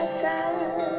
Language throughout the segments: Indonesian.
like I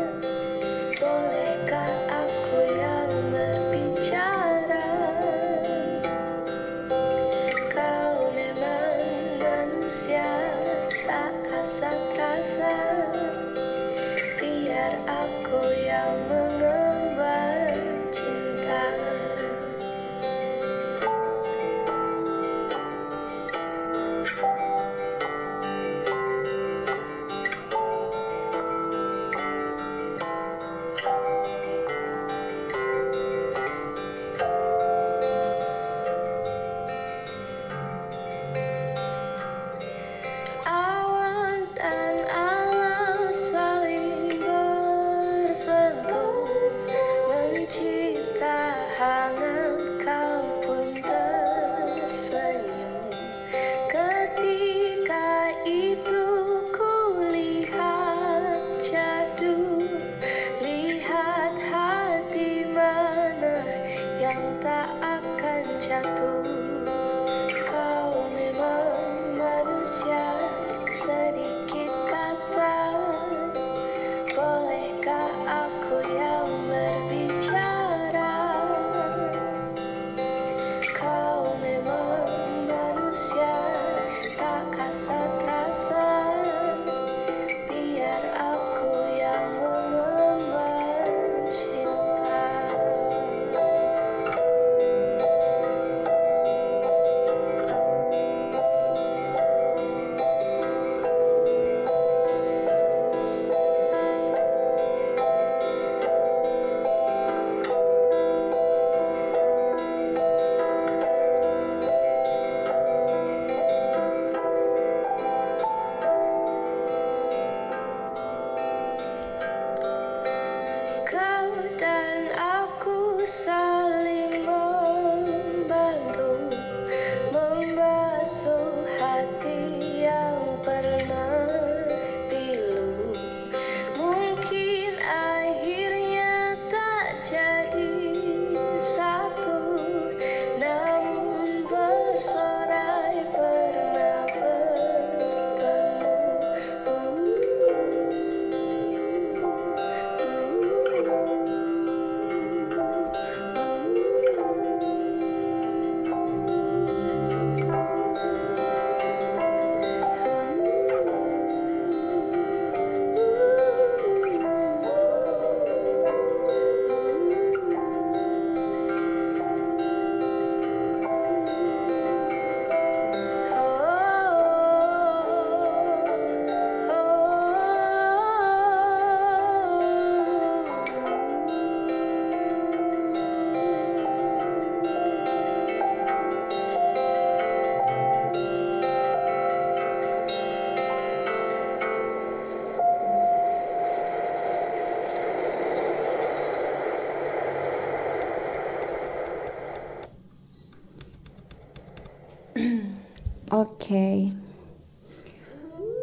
sedih Oke.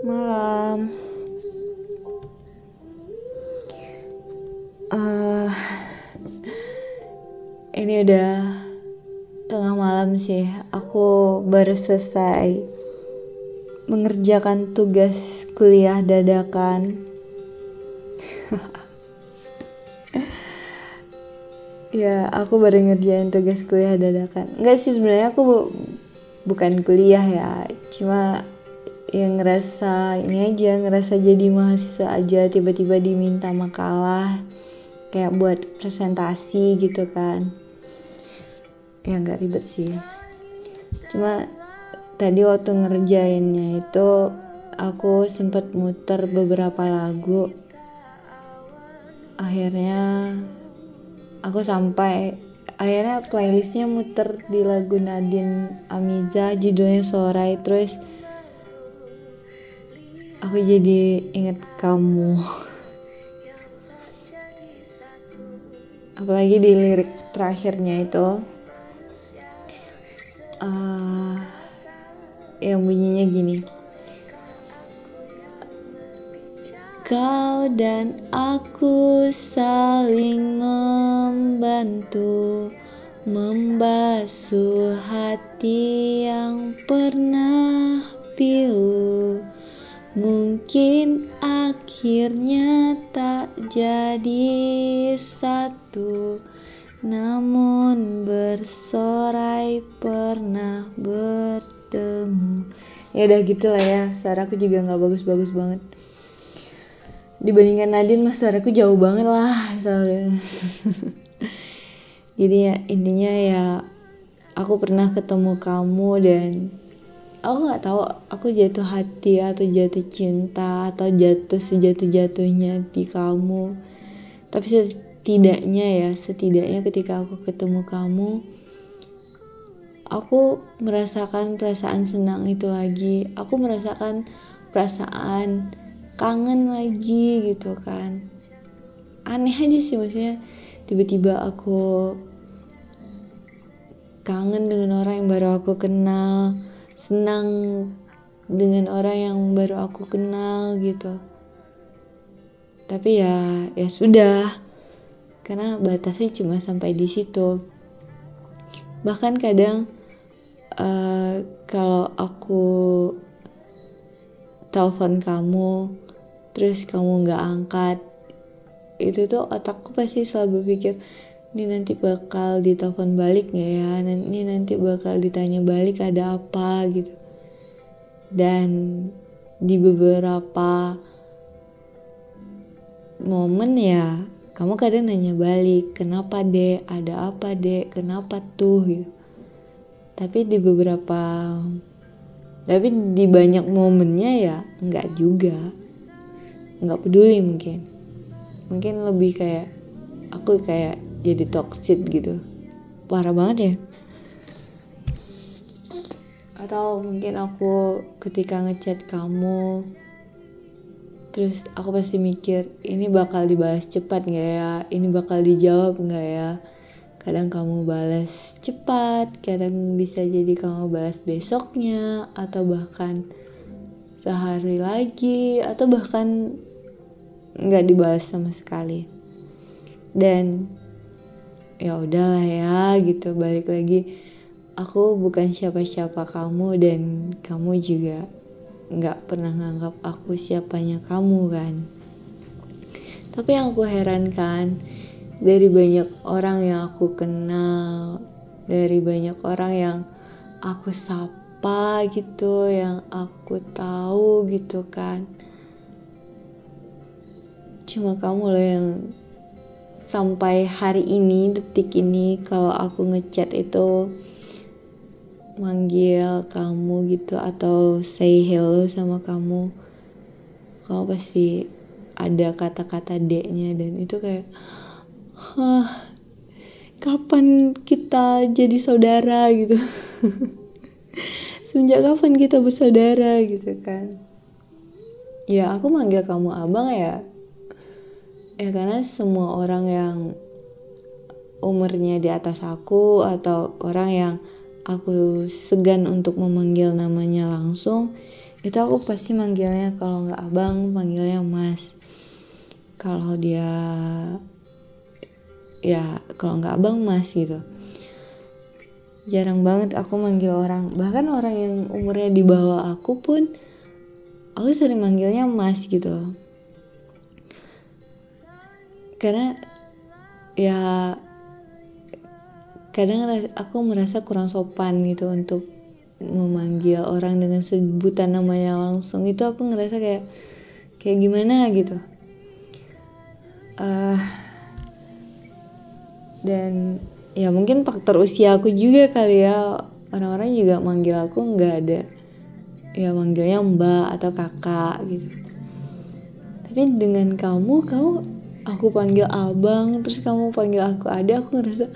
Malam. Eh, ini udah tengah malam sih. Aku baru selesai mengerjakan tugas kuliah dadakan. ya, aku baru ngerjain tugas kuliah dadakan. Enggak sih sebenarnya aku bukan kuliah ya, cuma yang ngerasa ini aja ngerasa jadi mahasiswa aja tiba-tiba diminta makalah kayak buat presentasi gitu kan. Ya nggak ribet sih. Cuma tadi waktu ngerjainnya itu aku sempet muter beberapa lagu. Akhirnya aku sampai akhirnya playlistnya muter di lagu Nadine Amiza judulnya Sorai. Terus aku jadi inget kamu. Apalagi di lirik terakhirnya itu. Eh, yang bunyinya gini Kau dan aku saling membantu Membasuh hati yang pernah pilu. Mungkin akhirnya tak jadi satu Namun bersorai pernah bertemu. Ya udah gitu lah ya Suara aku juga gak bagus-bagus banget dibandingkan Nadine mas suaraku jauh banget lah soalnya. Jadi ya intinya ya aku pernah ketemu kamu dan aku nggak tahu aku jatuh hati atau jatuh cinta atau jatuh sejatuh jatuhnya di kamu. Tapi setidaknya ya setidaknya ketika aku ketemu kamu aku merasakan perasaan senang itu lagi. Aku merasakan perasaan kangen lagi gitu kan. Aneh aja sih maksudnya tiba-tiba aku kangen dengan orang yang baru aku kenal senang dengan orang yang baru aku kenal gitu. Tapi ya ya sudah. Karena batasnya cuma sampai di situ. Bahkan kadang uh, kalau aku telepon kamu terus kamu nggak angkat itu tuh otakku pasti selalu berpikir ini nanti bakal ditelepon balik nggak ya? Ini nanti bakal ditanya balik ada apa gitu. Dan di beberapa momen ya kamu kadang nanya balik kenapa dek? Ada apa dek? Kenapa tuh? gitu. Tapi di beberapa tapi di banyak momennya ya nggak juga nggak peduli mungkin. Mungkin lebih kayak aku kayak jadi toxic gitu. Parah banget ya. Atau mungkin aku ketika ngechat kamu terus aku pasti mikir ini bakal dibahas cepat nggak ya? Ini bakal dijawab nggak ya? Kadang kamu balas cepat kadang bisa jadi kamu balas besoknya atau bahkan sehari lagi atau bahkan nggak dibahas sama sekali. Dan ya udahlah ya gitu. Balik lagi aku bukan siapa-siapa kamu dan kamu juga nggak pernah nganggap aku siapanya kamu kan? Tapi yang aku herankan dari banyak orang yang aku kenal dari banyak orang yang aku sapa gitu yang aku tahu gitu kan cuma kamu loh yang sampai hari ini detik ini kalau aku ngechat itu manggil kamu gitu atau say hello sama kamu kamu pasti ada kata-kata D-nya dan itu kayak Hah, kapan kita jadi saudara? gitu. Semenjak kapan kita bersaudara gitu kan? Ya aku manggil kamu abang ya ya karena semua orang yang umurnya di atas aku atau orang yang aku segan untuk memanggil namanya langsung itu aku pasti manggilnya kalau nggak abang panggilnya mas. Kalau dia ya kalau nggak abang mas gitu. Jarang banget aku manggil orang. Bahkan orang yang umurnya di bawah aku pun aku sering manggilnya mas gitu karena ya kadang aku merasa kurang sopan gitu untuk memanggil orang dengan sebutan namanya langsung. Itu aku ngerasa kayak kayak gimana gitu. Uh, dan ya mungkin faktor usia aku juga kali ya. Orang-orang juga manggil aku nggak ada ya manggilnya mbak atau kakak gitu. Tapi dengan kamu kamu aku panggil abang terus kamu panggil aku ada aku ngerasa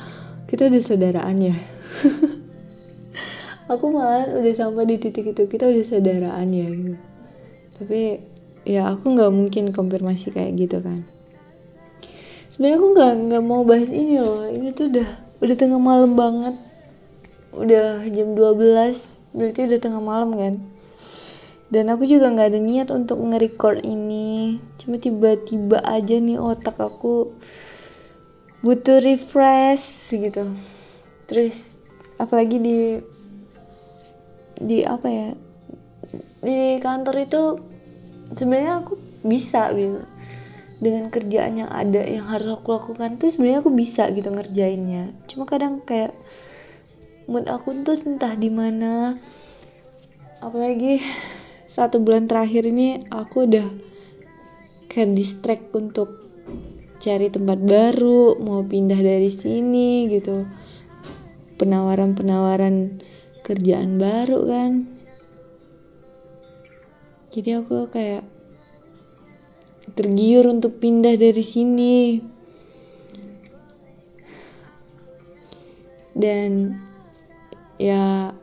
kita udah saudaraan ya? Aku malah udah sampai di titik itu kita udah saudaraan ya gitu. Tapi ya aku nggak mungkin konfirmasi kayak gitu kan. Sebenarnya aku nggak nggak mau bahas ini loh ini tuh udah udah tengah malam banget. Udah jam 12 berarti udah tengah malam kan dan aku juga nggak ada niat untuk nge-record ini. Cuma tiba-tiba aja nih otak aku butuh refresh gitu. Terus apalagi di di apa ya di kantor itu sebenarnya aku bisa gitu. Dengan kerjaan yang ada yang harus aku lakukan tuh sebenarnya aku bisa gitu ngerjainnya. Cuma kadang kayak mood aku tuh entah di mana. Apalagi satu bulan terakhir ini aku udah ke distract untuk cari tempat baru mau pindah dari sini gitu. Penawaran-penawaran kerjaan baru kan. Jadi aku kayak tergiur untuk pindah dari sini. Dan ya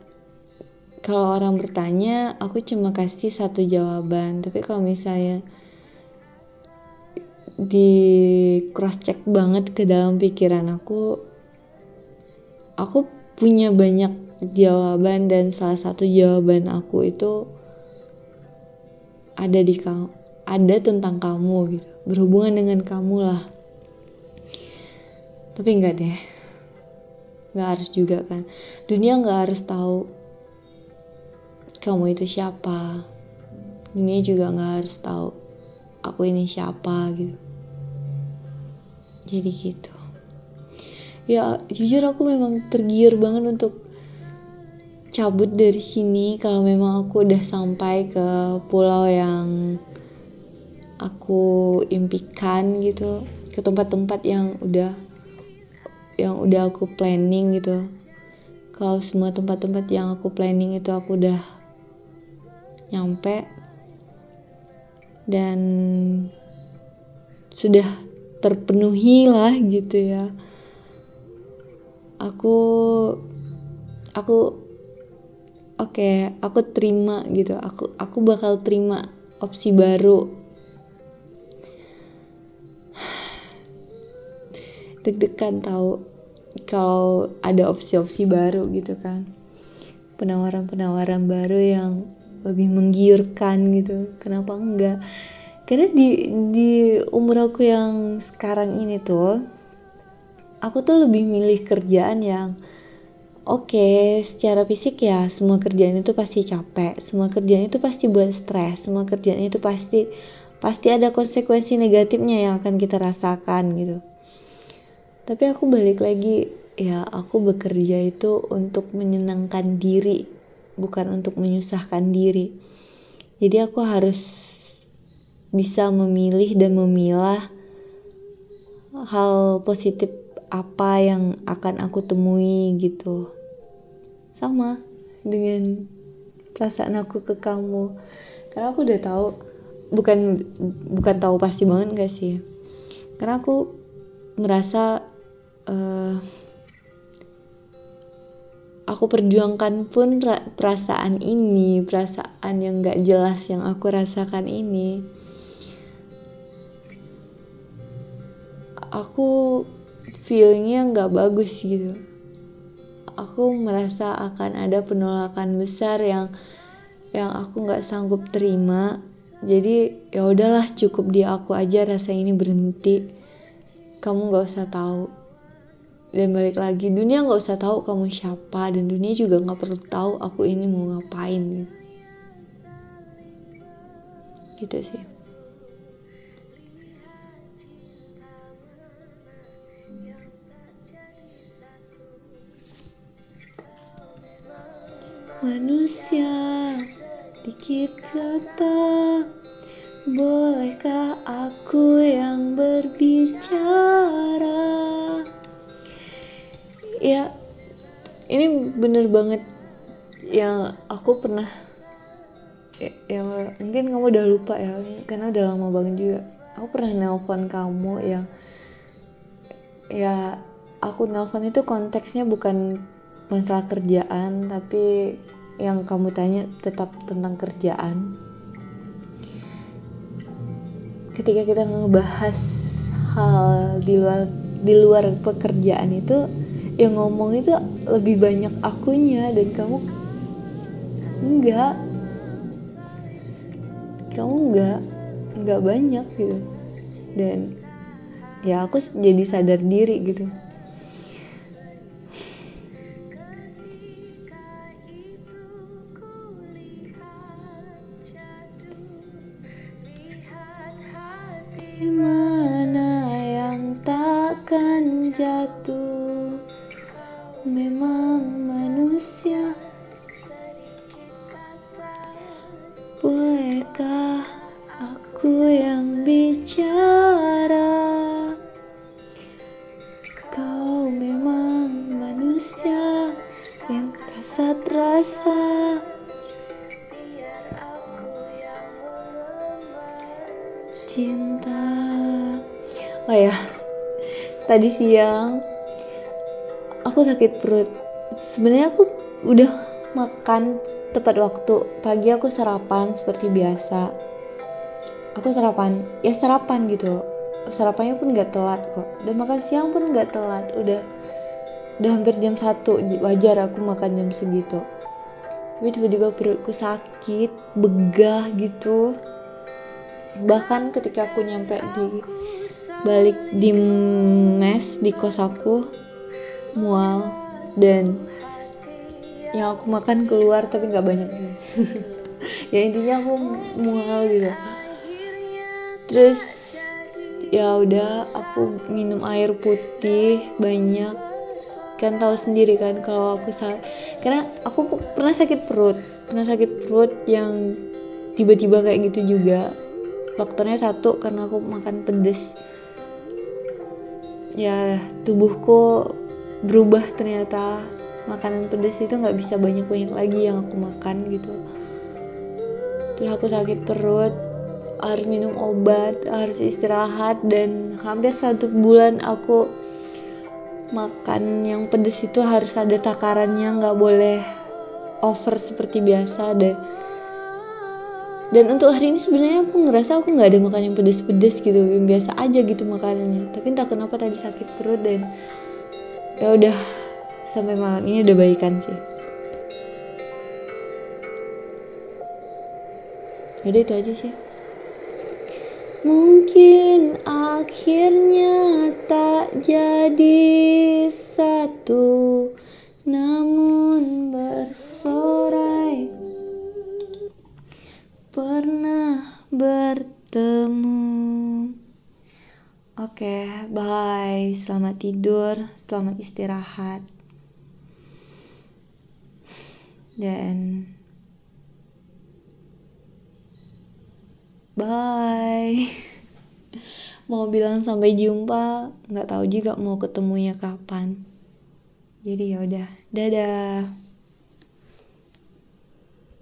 kalau orang bertanya aku cuma kasih satu jawaban. Tapi kalau misalnya di cross check banget ke dalam pikiran aku aku punya banyak jawaban dan salah satu jawaban aku itu ada di kamu ada tentang kamu gitu. Berhubungan dengan kamu lah. Tapi enggak deh. Nggak harus juga kan. Dunia nggak harus tahu kamu itu siapa? Dunia juga nggak harus tahu aku ini siapa gitu. Jadi gitu. Ya jujur aku memang tergiur banget untuk cabut dari sini kalau memang aku udah sampai ke pulau yang aku impikan gitu. Ke tempat-tempat yang udah yang udah aku planning gitu. Kalau semua tempat-tempat yang aku planning itu aku udah nyampe. Dan sudah terpenuhi lah gitu ya. Aku aku oke okay, aku terima gitu. Aku aku bakal terima opsi baru. Deg-degan tahu kalau ada opsi-opsi baru gitu kan. Penawaran-penawaran baru yang lebih menggiurkan gitu. Kenapa enggak? Karena di di umur aku yang sekarang ini tuh aku tuh lebih milih kerjaan yang oke okay, secara fisik ya semua kerjaan itu pasti capek semua kerjaan itu pasti buat stres semua kerjaan itu pasti pasti ada konsekuensi negatifnya yang akan kita rasakan gitu. Tapi aku balik lagi ya aku bekerja itu untuk menyenangkan diri bukan untuk menyusahkan diri. Jadi aku harus bisa memilih dan memilah hal positif apa yang akan aku temui gitu. Sama dengan perasaan aku ke kamu. Karena aku udah tahu bukan bukan tahu pasti banget gak sih? Karena aku merasa uh, aku perjuangkan pun perasaan ini perasaan yang gak jelas yang aku rasakan ini. Aku feelingnya nggak bagus gitu. Aku merasa akan ada penolakan besar yang yang aku nggak sanggup terima. Jadi ya udahlah cukup di aku aja rasa ini berhenti. Kamu nggak usah tahu dan balik lagi dunia nggak usah tahu kamu siapa dan dunia juga nggak perlu tahu aku ini mau ngapain gitu. Gitu sih. Manusia, dikit kata Bolehkah aku yang berbicara Ya, ini bener banget yang aku pernah ya, ya mungkin kamu udah lupa ya karena udah lama banget juga. Aku pernah nelpon kamu yang ya aku nelpon itu konteksnya bukan masalah kerjaan tapi yang kamu tanya tetap tentang kerjaan. Ketika kita ngebahas hal di luar di luar pekerjaan itu yang ngomong itu lebih banyak akunya dan kamu enggak. Kamu enggak enggak banyak gitu. Dan ya aku jadi sadar diri gitu. Mana yang takkan jatuh oh ya tadi siang aku sakit perut. Sebenarnya aku udah makan tepat waktu. Pagi aku sarapan seperti biasa. Aku sarapan ya sarapan gitu. Sarapannya pun gak telat kok. Dan makan siang pun gak telat. Udah udah hampir jam satu. Wajar aku makan jam segitu. Tapi tiba-tiba perutku sakit begah gitu. Bahkan ketika aku nyampe di balik di mes di kos aku mual dan yang aku makan keluar tapi nggak banyak sih. Ya intinya aku mual gitu. Terus ya udah aku minum air putih banyak. Kan tahu sendiri kan kalau aku sakit karena aku pernah sakit perut pernah sakit perut yang tiba-tiba kayak gitu juga. Faktornya satu karena aku makan pedes ya tubuhku berubah ternyata. Makanan pedes itu nggak bisa banyak-banyak lagi yang aku makan gitu. Terus aku sakit perut harus minum obat harus istirahat dan hampir satu bulan aku makan yang pedes itu harus ada takarannya nggak boleh over seperti biasa dan dan untuk hari ini sebenarnya aku ngerasa aku nggak ada makan yang pedes-pedes gitu yang biasa aja gitu makanannya. Tapi entah kenapa tadi sakit perut dan ya udah sampai malam ini udah baikan sih. Jadi itu aja sih. Mungkin akhirnya tak jadi satu Namun Oke, bye. Selamat tidur, selamat istirahat. Dan bye mau bilang sampai jumpa nggak tahu juga mau ketemunya kapan jadi ya udah dadah